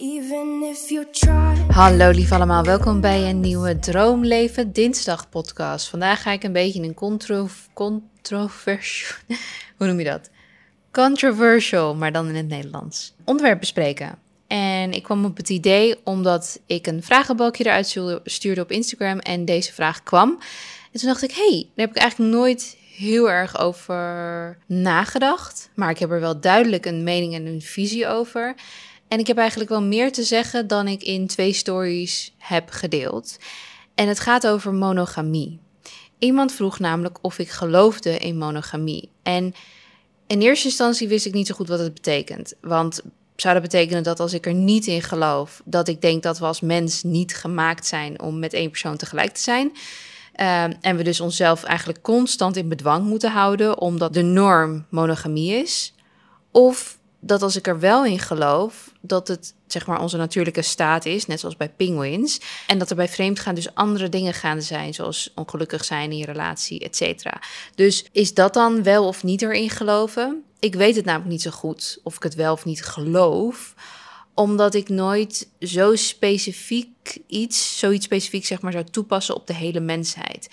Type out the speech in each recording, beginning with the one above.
Even if you try. Hallo lief allemaal, welkom bij een nieuwe Droomleven Dinsdag podcast. Vandaag ga ik een beetje een contro hoe noem je dat? Controversial, maar dan in het Nederlands. Onderwerp bespreken. En ik kwam op het idee omdat ik een vragenbalkje eruit stuurde op Instagram en deze vraag kwam. En toen dacht ik, hey, daar heb ik eigenlijk nooit heel erg over nagedacht. Maar ik heb er wel duidelijk een mening en een visie over. En ik heb eigenlijk wel meer te zeggen dan ik in twee stories heb gedeeld. En het gaat over monogamie. Iemand vroeg namelijk of ik geloofde in monogamie. En in eerste instantie wist ik niet zo goed wat het betekent. Want zou dat betekenen dat als ik er niet in geloof, dat ik denk dat we als mens niet gemaakt zijn om met één persoon tegelijk te zijn? Ehm, en we dus onszelf eigenlijk constant in bedwang moeten houden, omdat de norm monogamie is? Of dat als ik er wel in geloof, dat het zeg maar onze natuurlijke staat is, net zoals bij penguins. En dat er bij vreemdgaan dus andere dingen gaan zijn, zoals ongelukkig zijn in je relatie, et cetera. Dus is dat dan wel of niet erin geloven? Ik weet het namelijk niet zo goed of ik het wel of niet geloof omdat ik nooit zo specifiek iets, zoiets specifiek zeg maar, zou toepassen op de hele mensheid.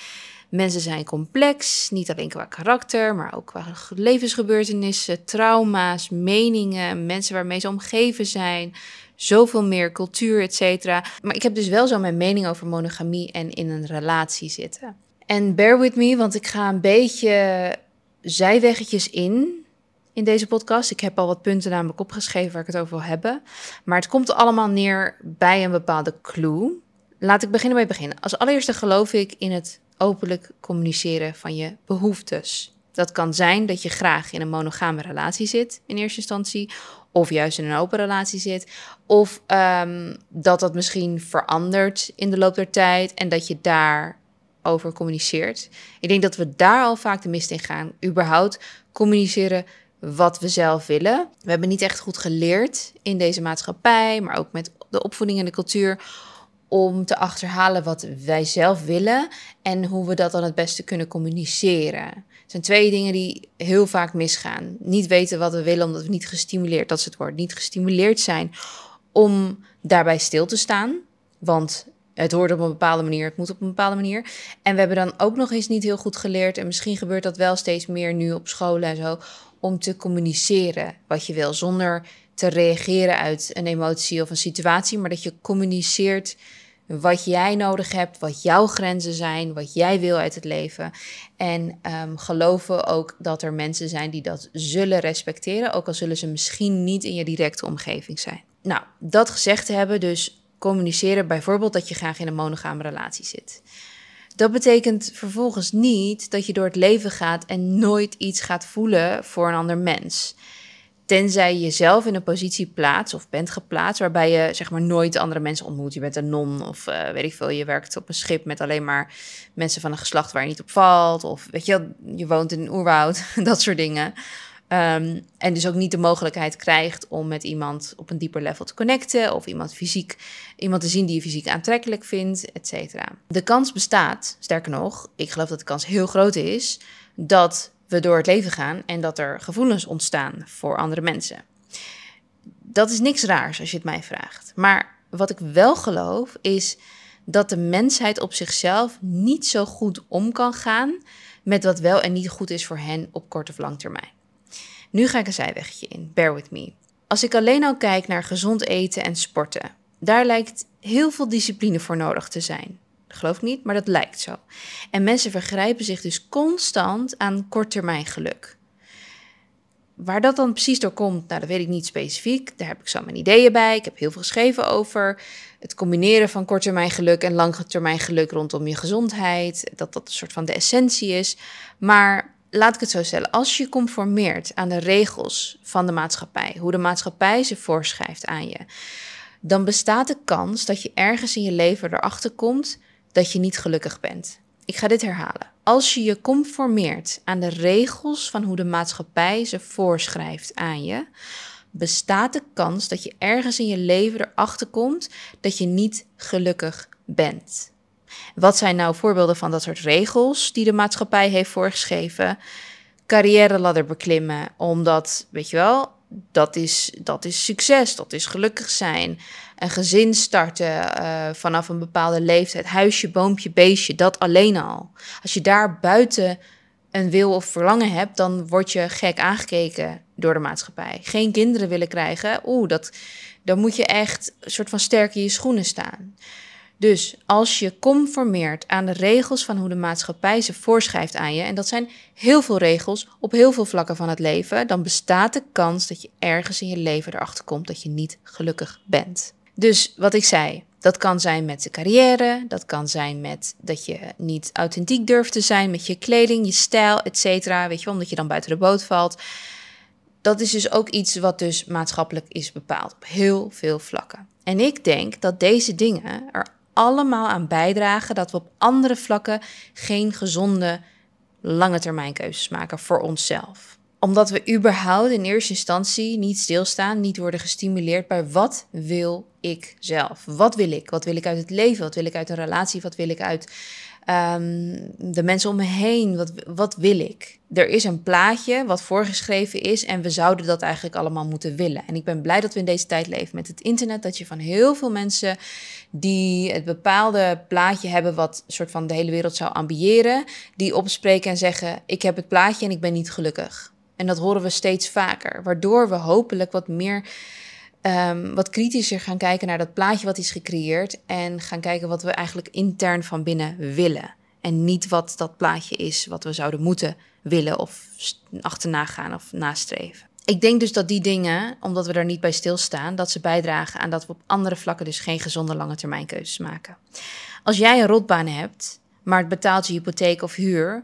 Mensen zijn complex, niet alleen qua karakter, maar ook qua levensgebeurtenissen, trauma's, meningen, mensen waarmee ze omgeven zijn, zoveel meer cultuur, et cetera. Maar ik heb dus wel zo mijn mening over monogamie en in een relatie zitten. En bear with me, want ik ga een beetje zijweggetjes in in deze podcast. Ik heb al wat punten namelijk opgeschreven waar ik het over wil hebben. Maar het komt allemaal neer bij een bepaalde clue. Laat ik beginnen bij het begin. Als allereerste geloof ik in het openlijk communiceren van je behoeftes. Dat kan zijn dat je graag in een monogame relatie zit in eerste instantie, of juist in een open relatie zit, of um, dat dat misschien verandert in de loop der tijd en dat je daarover communiceert. Ik denk dat we daar al vaak de mist in gaan. Überhaupt communiceren wat we zelf willen. We hebben niet echt goed geleerd in deze maatschappij, maar ook met de opvoeding en de cultuur om te achterhalen wat wij zelf willen en hoe we dat dan het beste kunnen communiceren. Het zijn twee dingen die heel vaak misgaan. Niet weten wat we willen omdat we niet gestimuleerd, dat is het woord, niet gestimuleerd zijn om daarbij stil te staan. Want het hoort op een bepaalde manier, het moet op een bepaalde manier. En we hebben dan ook nog eens niet heel goed geleerd, en misschien gebeurt dat wel steeds meer nu op scholen en zo, om te communiceren wat je wil, zonder te reageren uit een emotie of een situatie, maar dat je communiceert wat jij nodig hebt, wat jouw grenzen zijn, wat jij wil uit het leven. En um, geloven ook dat er mensen zijn die dat zullen respecteren, ook al zullen ze misschien niet in je directe omgeving zijn. Nou, dat gezegd te hebben, dus communiceren bijvoorbeeld dat je graag in een monogame relatie zit. Dat betekent vervolgens niet dat je door het leven gaat en nooit iets gaat voelen voor een ander mens. Tenzij je jezelf in een positie plaatst of bent geplaatst waarbij je zeg maar nooit andere mensen ontmoet. Je bent een non of uh, weet ik veel, je werkt op een schip met alleen maar mensen van een geslacht waar je niet op valt. Of weet je, je woont in een oerwoud, dat soort dingen. Um, en dus ook niet de mogelijkheid krijgt om met iemand op een dieper level te connecten of iemand fysiek, iemand te zien die je fysiek aantrekkelijk vindt, et cetera. De kans bestaat, sterker nog, ik geloof dat de kans heel groot is, dat we door het leven gaan en dat er gevoelens ontstaan voor andere mensen. Dat is niks raars als je het mij vraagt. Maar wat ik wel geloof is dat de mensheid op zichzelf niet zo goed om kan gaan met wat wel en niet goed is voor hen op korte of lang termijn. Nu ga ik een zijwegje in, bear with me. Als ik alleen al kijk naar gezond eten en sporten, daar lijkt heel veel discipline voor nodig te zijn. Geloof ik niet, maar dat lijkt zo. En mensen vergrijpen zich dus constant aan korttermijn geluk. Waar dat dan precies door komt, nou, dat weet ik niet specifiek. Daar heb ik zo mijn ideeën bij. Ik heb heel veel geschreven over het combineren van korttermijn geluk en langetermijn geluk rondom je gezondheid. Dat dat een soort van de essentie is. Maar laat ik het zo stellen. Als je conformeert aan de regels van de maatschappij, hoe de maatschappij ze voorschrijft aan je, dan bestaat de kans dat je ergens in je leven erachter komt dat je niet gelukkig bent. Ik ga dit herhalen. Als je je conformeert aan de regels van hoe de maatschappij ze voorschrijft aan je, bestaat de kans dat je ergens in je leven erachter komt dat je niet gelukkig bent. Wat zijn nou voorbeelden van dat soort regels die de maatschappij heeft voorgeschreven? Carrière ladder beklimmen, omdat, weet je wel, dat is, dat is succes, dat is gelukkig zijn. Een gezin starten uh, vanaf een bepaalde leeftijd, huisje, boompje, beestje, dat alleen al. Als je daar buiten een wil of verlangen hebt, dan word je gek aangekeken door de maatschappij. Geen kinderen willen krijgen, oeh, dat, dan moet je echt een soort van sterk in je schoenen staan. Dus als je conformeert aan de regels van hoe de maatschappij ze voorschrijft aan je, en dat zijn heel veel regels op heel veel vlakken van het leven, dan bestaat de kans dat je ergens in je leven erachter komt dat je niet gelukkig bent. Dus wat ik zei, dat kan zijn met de carrière, dat kan zijn met dat je niet authentiek durft te zijn met je kleding, je stijl, et cetera, weet je, omdat je dan buiten de boot valt. Dat is dus ook iets wat dus maatschappelijk is bepaald op heel veel vlakken. En ik denk dat deze dingen er allemaal aan bijdragen dat we op andere vlakken geen gezonde lange termijn keuzes maken voor onszelf. Omdat we überhaupt in eerste instantie niet stilstaan, niet worden gestimuleerd bij wat wil ik zelf? Wat wil ik? Wat wil ik uit het leven? Wat wil ik uit een relatie? Wat wil ik uit Ehm, de mensen om me heen, wat, wat wil ik? Er is een plaatje wat voorgeschreven is en we zouden dat eigenlijk allemaal moeten willen. En ik ben blij dat we in deze tijd leven met het internet, dat je van heel veel mensen die het bepaalde plaatje hebben wat soort van de hele wereld zou ambiëren, die opspreken en zeggen: ik heb het plaatje en ik ben niet gelukkig. En dat horen we steeds vaker, waardoor we hopelijk wat meer um, wat kritischer gaan kijken naar dat plaatje wat is gecreëerd. En gaan kijken wat we eigenlijk intern van binnen willen. En niet wat dat plaatje is wat we zouden moeten willen of achterna gaan of nastreven. Ik denk dus dat die dingen, omdat we daar niet bij stilstaan, dat ze bijdragen aan dat we op andere vlakken dus geen gezonde lange termijn keuzes maken. Als jij een rotbaan hebt, maar het betaalt je hypotheek of huur,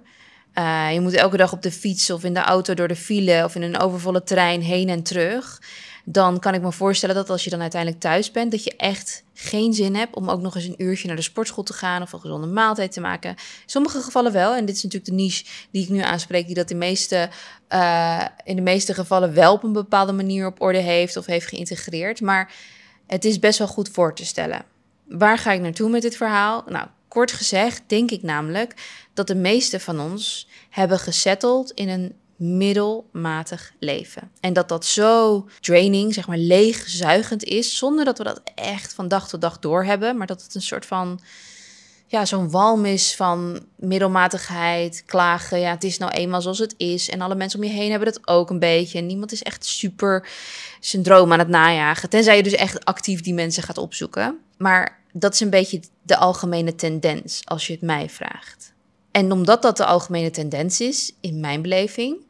uh, je moet elke dag op de fiets of in de auto door de file of in een overvolle trein heen en terug dan kan ik me voorstellen dat als je dan uiteindelijk thuis bent, dat je echt geen zin hebt om ook nog eens een uurtje naar de sportschool te gaan of een gezonde maaltijd te maken. Sommige gevallen wel, en dit is natuurlijk de niche die ik nu aanspreek, die dat in, meeste, uh, in de meeste gevallen wel op een bepaalde manier op orde heeft of heeft geïntegreerd. Maar het is best wel goed voor te stellen. Waar ga ik naartoe met dit verhaal? Nou, kort gezegd denk ik namelijk dat de meeste van ons hebben gesetteld in een middelmatig leven. En dat dat zo draining, zeg maar leegzuigend is, zonder dat we dat echt van dag tot dag doorhebben, maar dat het een soort van ja, zo'n walm is van middelmatigheid, klagen. Ja, het is nou eenmaal zoals het is. En alle mensen om je heen hebben dat ook een beetje. En niemand is echt super syndroom aan het najagen. Tenzij je dus echt actief die mensen gaat opzoeken. Maar dat is een beetje de algemene tendens, als je het mij vraagt. En omdat dat de algemene tendens is, in mijn beleving,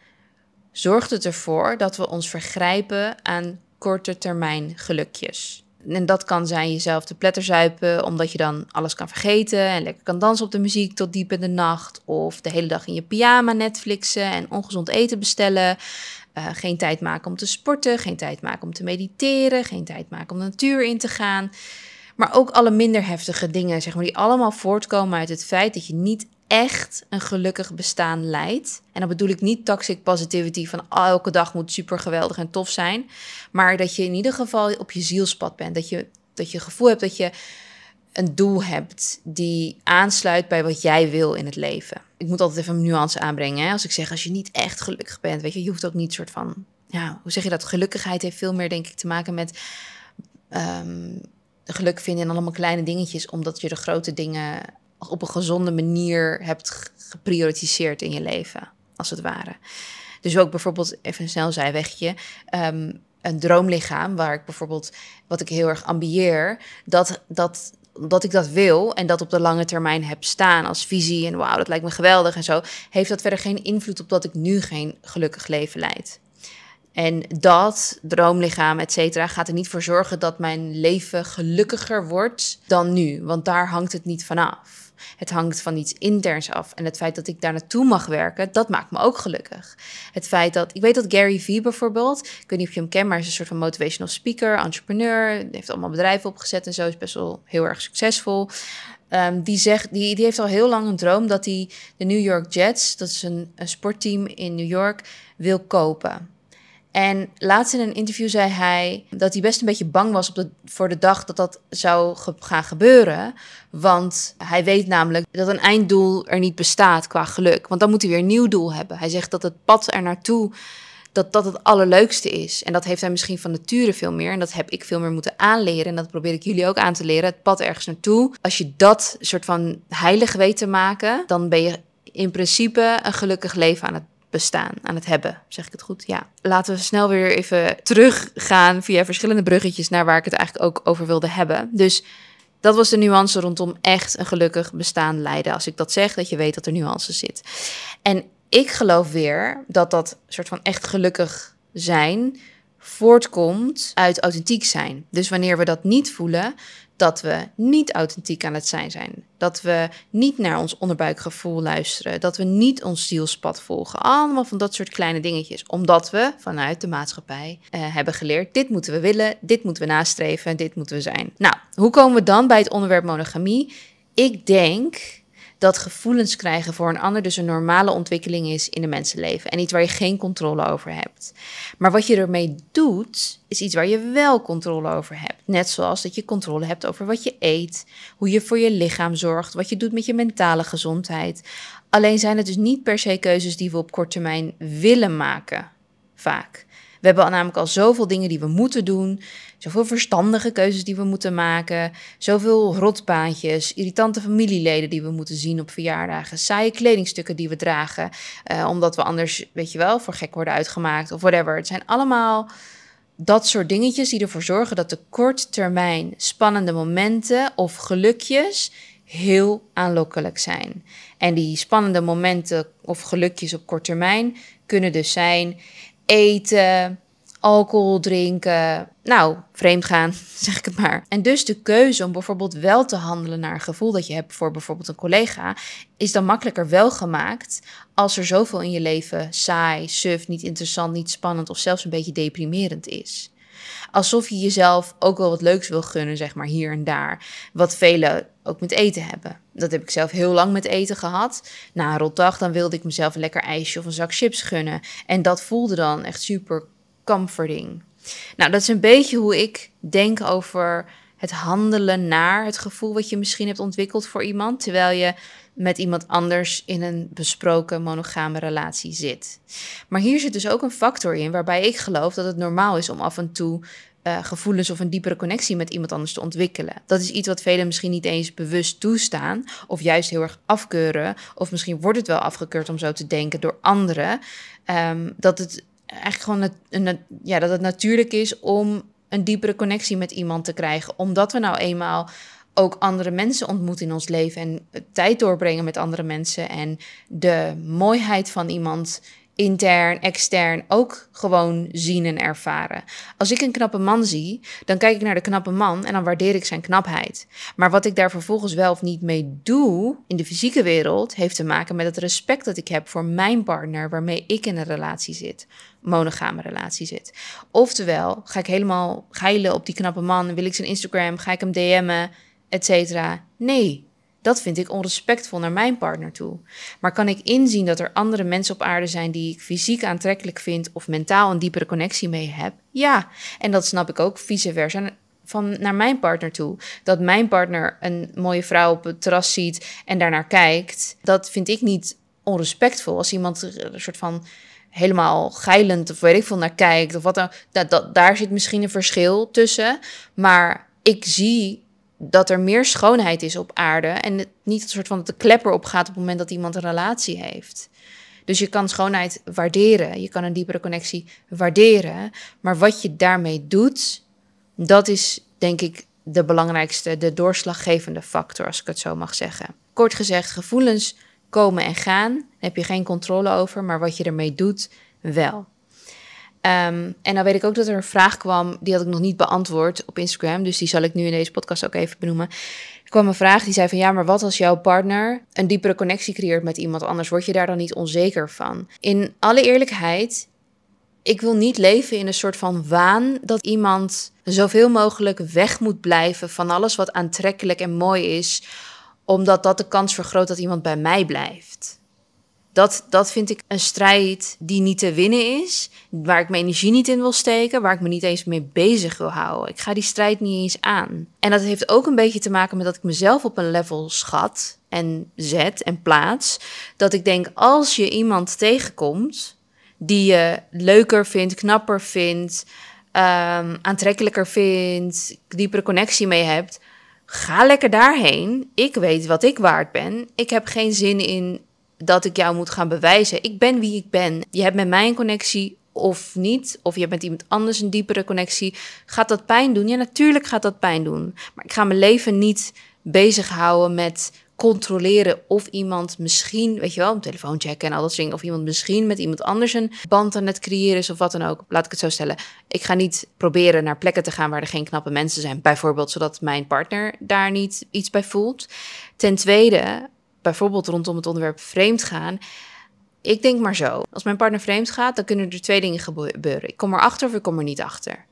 zorgt het ervoor dat we ons vergrijpen aan korte termijn gelukjes. En dat kan zijn jezelf te pletterzuipen, omdat je dan alles kan vergeten en lekker kan dansen op de muziek tot diep in de nacht. Of de hele dag in je pyjama Netflixen en ongezond eten bestellen. Uh, geen tijd maken om te sporten, geen tijd maken om te mediteren, geen tijd maken om de natuur in te gaan. Maar ook alle minder heftige dingen, zeg maar, die allemaal voortkomen uit het feit dat je niet echt een gelukkig bestaan leidt. En dan bedoel ik niet toxic positivity van elke dag moet super geweldig en tof zijn. Maar dat je in ieder geval op je zielspad bent. Dat je, dat je gevoel hebt dat je een doel hebt die aansluit bij wat jij wil in het leven. Ik moet altijd even een nuance aanbrengen. Hè? Als ik zeg, als je niet echt gelukkig bent, weet je, je hoeft ook niet soort van, ja, hoe zeg je dat? Gelukkigheid heeft veel meer, denk ik, te maken met um, geluk vinden in allemaal kleine dingetjes, omdat je de grote dingen op een gezonde manier hebt geprioritiseerd in je leven, als het ware. Dus ook bijvoorbeeld, even snel zijwegje, um, een droomlichaam, waar ik bijvoorbeeld, wat ik heel erg ambieer, dat, dat, dat ik dat wil en dat op de lange termijn heb staan als visie en wauw, dat lijkt me geweldig en zo, heeft dat verder geen invloed op dat ik nu geen gelukkig leven leid. En dat droomlichaam, et cetera, gaat er niet voor zorgen dat mijn leven gelukkiger wordt dan nu. Want daar hangt het niet vanaf. Het hangt van iets interns af. En het feit dat ik daar naartoe mag werken, dat maakt me ook gelukkig. Het feit dat, ik weet dat Gary Vee bijvoorbeeld, ik weet niet of je hem kent, maar hij is een soort van motivational speaker, entrepreneur, heeft allemaal bedrijven opgezet en zo, is best wel heel erg succesvol. Um, die, zegt, die, die heeft al heel lang een droom dat hij de New York Jets, dat is een, een sportteam in New York, wil kopen. En laatst in een interview zei hij dat hij best een beetje bang was op voor de dag dat dat zou gaan gebeuren. Want hij weet namelijk dat een einddoel er niet bestaat qua geluk. Want dan moet hij weer een nieuw doel hebben. Hij zegt dat het pad er naartoe dat dat het allerleukste is. En dat heeft hij misschien van nature veel meer. En dat heb ik veel meer moeten aanleren. En dat probeer ik jullie ook aan te leren. Het pad ergens naartoe. Als je dat soort van heilig weet te maken, dan ben je in principe een gelukkig leven aan het bestaan, aan het hebben. Zeg ik het goed? Ja. Laten we snel weer even teruggaan via verschillende bruggetjes naar waar ik het eigenlijk ook over wilde hebben. Dus dat was de nuance rondom echt een gelukkig bestaan leiden. Als ik dat zeg, dat je weet dat er nuance zit. En ik geloof weer dat dat soort van echt gelukkig zijn voortkomt uit authentiek zijn. Dus wanneer we dat niet voelen, dat we niet authentiek aan het zijn zijn. Dat we niet naar ons onderbuikgevoel luisteren. Dat we niet ons zielspad volgen. Allemaal van dat soort kleine dingetjes. Omdat we vanuit de maatschappij uh, hebben geleerd: dit moeten we willen, dit moeten we nastreven, dit moeten we zijn. Nou, hoe komen we dan bij het onderwerp monogamie? Ik denk dat gevoelens krijgen voor een ander dus een normale ontwikkeling is in een mensenleven en iets waar je geen controle over hebt. Maar wat je ermee doet, is iets waar je wel controle over hebt. Net zoals dat je controle hebt over wat je eet, hoe je voor je lichaam zorgt, wat je doet met je mentale gezondheid. Alleen zijn het dus niet per se keuzes die we op korte termijn willen maken, vaak. We hebben namelijk al zoveel dingen die we moeten doen. Zoveel verstandige keuzes die we moeten maken. Zoveel rotbaantjes, irritante familieleden die we moeten zien op verjaardagen. Saaie kledingstukken die we dragen. Uh, omdat we anders, weet je wel, voor gek worden uitgemaakt of whatever. Het zijn allemaal dat soort dingetjes die ervoor zorgen dat de korttermijn spannende momenten of gelukjes heel aanlokkelijk zijn. En die spannende momenten of gelukjes op korte termijn kunnen dus zijn eten, alcohol drinken, nou, vreemd gaan, zeg ik het maar. En dus de keuze om bijvoorbeeld wel te handelen naar een gevoel dat je hebt voor bijvoorbeeld een collega, is dan makkelijker wel gemaakt als er zoveel in je leven saai, suf, niet interessant, niet spannend of zelfs een beetje deprimerend is. Alsof je jezelf ook wel wat leuks wil gunnen, zeg maar hier en daar. Wat velen ook met eten hebben. Dat heb ik zelf heel lang met eten gehad. Na een rotdag dan wilde ik mezelf een lekker ijsje of een zak chips gunnen. En dat voelde dan echt super comforting. Nou, dat is een beetje hoe ik denk over het handelen naar het gevoel wat je misschien hebt ontwikkeld voor iemand, terwijl je met iemand anders in een besproken monogame relatie zit. Maar hier zit dus ook een factor in waarbij ik geloof dat het normaal is om af en toe uh, gevoelens of een diepere connectie met iemand anders te ontwikkelen. Dat is iets wat velen misschien niet eens bewust toestaan, of juist heel erg afkeuren, of misschien wordt het wel afgekeurd om zo te denken door anderen. Um, dat het eigenlijk gewoon ja, dat het natuurlijk is om een diepere connectie met iemand te krijgen, omdat we nou eenmaal ook andere mensen ontmoeten in ons leven en tijd doorbrengen met andere mensen en de mooiheid van iemand intern, extern ook gewoon zien en ervaren. Als ik een knappe man zie, dan kijk ik naar de knappe man en dan waardeer ik zijn knapheid. Maar wat ik daar vervolgens wel of niet mee doe in de fysieke wereld, heeft te maken met het respect dat ik heb voor mijn partner waarmee ik in een relatie zit. Monogame relatie zit. Oftewel, ga ik helemaal geilen op die knappe man, wil ik zijn Instagram, ga ik hem DM'en, et cetera. Nee, dat vind ik onrespectvol naar mijn partner toe. Maar kan ik inzien dat er andere mensen op aarde zijn die ik fysiek aantrekkelijk vind of mentaal een diepere connectie mee heb? Ja, en dat snap ik ook vice versa van naar mijn partner toe. Dat mijn partner een mooie vrouw op het terras ziet en daarnaar kijkt, dat vind ik niet onrespectvol. Als iemand een soort van helemaal geilend of weet ik veel naar kijkt of wat dan, dat, dat, daar zit misschien een verschil tussen. Maar ik zie dat er meer schoonheid is op aarde en het niet een soort van dat de klepper opgaat op het moment dat iemand een relatie heeft. Dus je kan schoonheid waarderen, je kan een diepere connectie waarderen, maar wat je daarmee doet, dat is denk ik de belangrijkste, de doorslaggevende factor, als ik het zo mag zeggen. Kort gezegd, gevoelens komen en gaan, daar heb je geen controle over, maar wat je ermee doet, wel. Um, en dan weet ik ook dat er een vraag kwam, die had ik nog niet beantwoord op Instagram, dus die zal ik nu in deze podcast ook even benoemen. Er kwam een vraag die zei van ja, maar wat als jouw partner een diepere connectie creëert met iemand anders, word je daar dan niet onzeker van? In alle eerlijkheid, ik wil niet leven in een soort van waan dat iemand zoveel mogelijk weg moet blijven van alles wat aantrekkelijk en mooi is, omdat dat de kans vergroot dat iemand bij mij blijft. Dat, dat vind ik een strijd die niet te winnen is. Waar ik mijn energie niet in wil steken. Waar ik me niet eens mee bezig wil houden. Ik ga die strijd niet eens aan. En dat heeft ook een beetje te maken met dat ik mezelf op een level schat. En zet en plaats. Dat ik denk, als je iemand tegenkomt die je leuker vindt, knapper vindt, ehm, aantrekkelijker vindt, diepere connectie mee hebt, ga lekker daarheen. Ik weet wat ik waard ben. Ik heb geen zin in dat ik jou moet gaan bewijzen. Ik ben wie ik ben. Je hebt met mij een connectie of niet, of je hebt met iemand anders een diepere connectie. Gaat dat pijn doen? Ja, natuurlijk gaat dat pijn doen. Maar ik ga mijn leven niet bezighouden met controleren of iemand misschien, weet je wel, een telefoon checken en al dat dingen, of iemand misschien met iemand anders een band aan het creëren is of wat dan ook. Laat ik het zo stellen. Ik ga niet proberen naar plekken te gaan waar er geen knappe mensen zijn, bijvoorbeeld zodat mijn partner daar niet iets bij voelt. Ten tweede, bijvoorbeeld rondom het onderwerp vreemd gaan. Ik denk maar zo. Als mijn partner vreemd gaat, dan kunnen er twee dingen gebeuren. Ik kom erachter of ik kom er niet achter.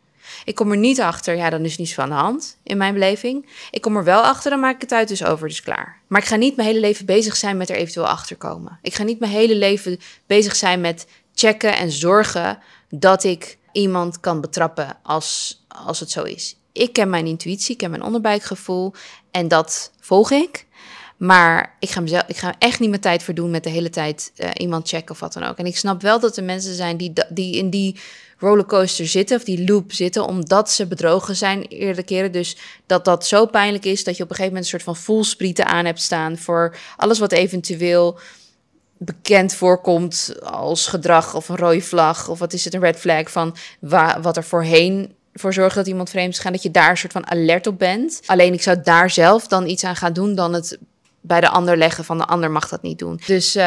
Ik kom er niet achter, ja, dan is niets van de hand in mijn beleving. Ik kom er wel achter, dan maak ik het uit, dus over, dus klaar. Maar ik ga niet mijn hele leven bezig zijn met er eventueel achter komen. Ik ga niet mijn hele leven bezig zijn met checken en zorgen dat ik iemand kan betrappen als, als het zo is. Ik ken mijn intuïtie, ik ken mijn onderbuikgevoel en dat volg ik. Maar ik ga, mezelf, ik ga echt niet mijn tijd verdoen met de hele tijd uh, iemand checken of wat dan ook. En ik snap wel dat er mensen zijn die, die in die rollercoaster zitten, of die loop zitten, omdat ze bedrogen zijn eerder keren. Dus dat dat zo pijnlijk is dat je op een gegeven moment een soort van voelsprieten aan hebt staan voor alles wat eventueel bekend voorkomt als gedrag of een rode vlag of wat is het, een red flag van wat er voorheen voor zorgt dat iemand vreemd is gaan, dat je daar een soort van alert op bent. Alleen ik zou daar zelf dan iets aan gaan doen dan het bij de ander leggen van de ander mag dat niet doen. Dus uh,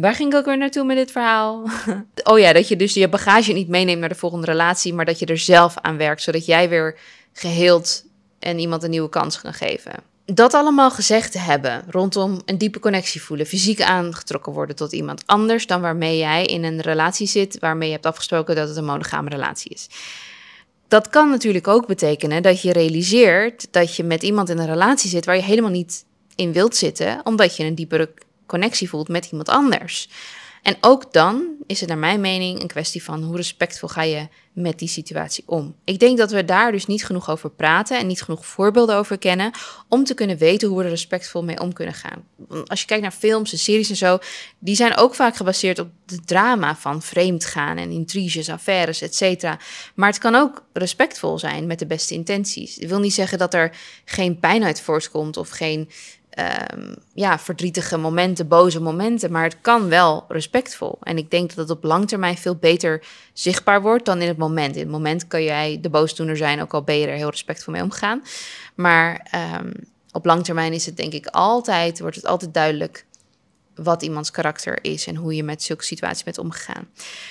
waar ging ik ook weer naartoe met dit verhaal? oh ja, dat je dus je bagage niet meeneemt naar de volgende relatie, maar dat je er zelf aan werkt, zodat jij weer geheeld en iemand een nieuwe kans kan geven. Dat allemaal gezegd te hebben rondom een diepe connectie voelen, fysiek aangetrokken worden tot iemand anders dan waarmee jij in een relatie zit, waarmee je hebt afgesproken dat het een monogame relatie is. Dat kan natuurlijk ook betekenen dat je realiseert dat je met iemand in een relatie zit waar je helemaal niet in wilt zitten, omdat je een diepere connectie voelt met iemand anders. En ook dan is het naar mijn mening een kwestie van hoe respectvol ga je met die situatie om. Ik denk dat we daar dus niet genoeg over praten en niet genoeg voorbeelden over kennen om te kunnen weten hoe we er respectvol mee om kunnen gaan. Als je kijkt naar films en series en zo, die zijn ook vaak gebaseerd op het drama van vreemdgaan en intriges, affaires, etc. Maar het kan ook respectvol zijn met de beste intenties. Ik wil niet zeggen dat er geen pijn uit voortkomt of geen um, ja, verdrietige momenten, boze momenten. Maar het kan wel respectvol. En ik denk dat het op lang termijn veel beter zichtbaar wordt dan in het moment. In het moment kan jij de boosdoener zijn, ook al ben je er heel respectvol mee omgaan. Maar um, op lang termijn is het denk ik altijd, wordt het altijd duidelijk wat iemands karakter is en hoe je met zulke situaties bent omgegaan.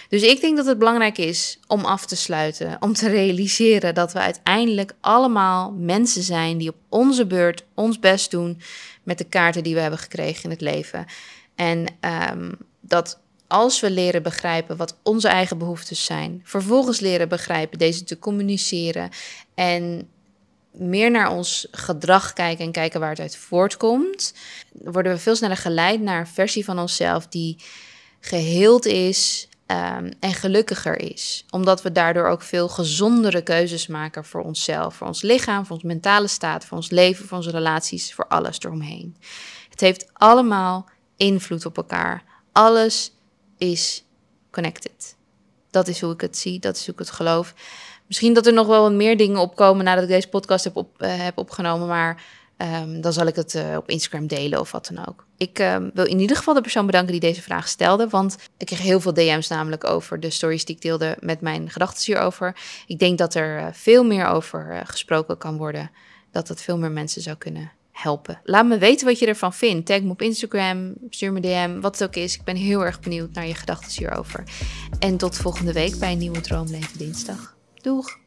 Dus ik denk dat het belangrijk is om af te sluiten, om te realiseren dat we uiteindelijk allemaal mensen zijn die op onze beurt ons best doen met de kaarten die we hebben gekregen in het leven. En um, dat als we leren begrijpen wat onze eigen behoeftes zijn, vervolgens leren begrijpen deze te communiceren en meer naar ons gedrag kijken en kijken waar het uit voortkomt, worden we veel sneller geleid naar een versie van onszelf die geheeld is um, en gelukkiger is. Omdat we daardoor ook veel gezondere keuzes maken voor onszelf, voor ons lichaam, voor ons mentale staat, voor ons leven, voor onze relaties, voor alles eromheen. Het heeft allemaal invloed op elkaar. Alles is connected. Dat is hoe ik het zie, dat is hoe ik het geloof. Misschien dat er nog wel wat meer dingen opkomen nadat ik deze podcast heb, op, uh, heb opgenomen, maar um, dan zal ik het uh, op Instagram delen of wat dan ook. Ik um, wil in ieder geval de persoon bedanken die deze vraag stelde, want ik kreeg heel veel DM's namelijk over de stories die ik deelde met mijn gedachten hierover. Ik denk dat er uh, veel meer over gesproken kan worden, dat het veel meer mensen zou kunnen helpen. Laat me weten wat je ervan vindt. Tag me op Instagram, stuur me DM, wat het ook is. Ik ben heel erg benieuwd naar je gedachten hierover. En tot volgende week bij een nieuwe Droomleven Dinsdag. Doeg!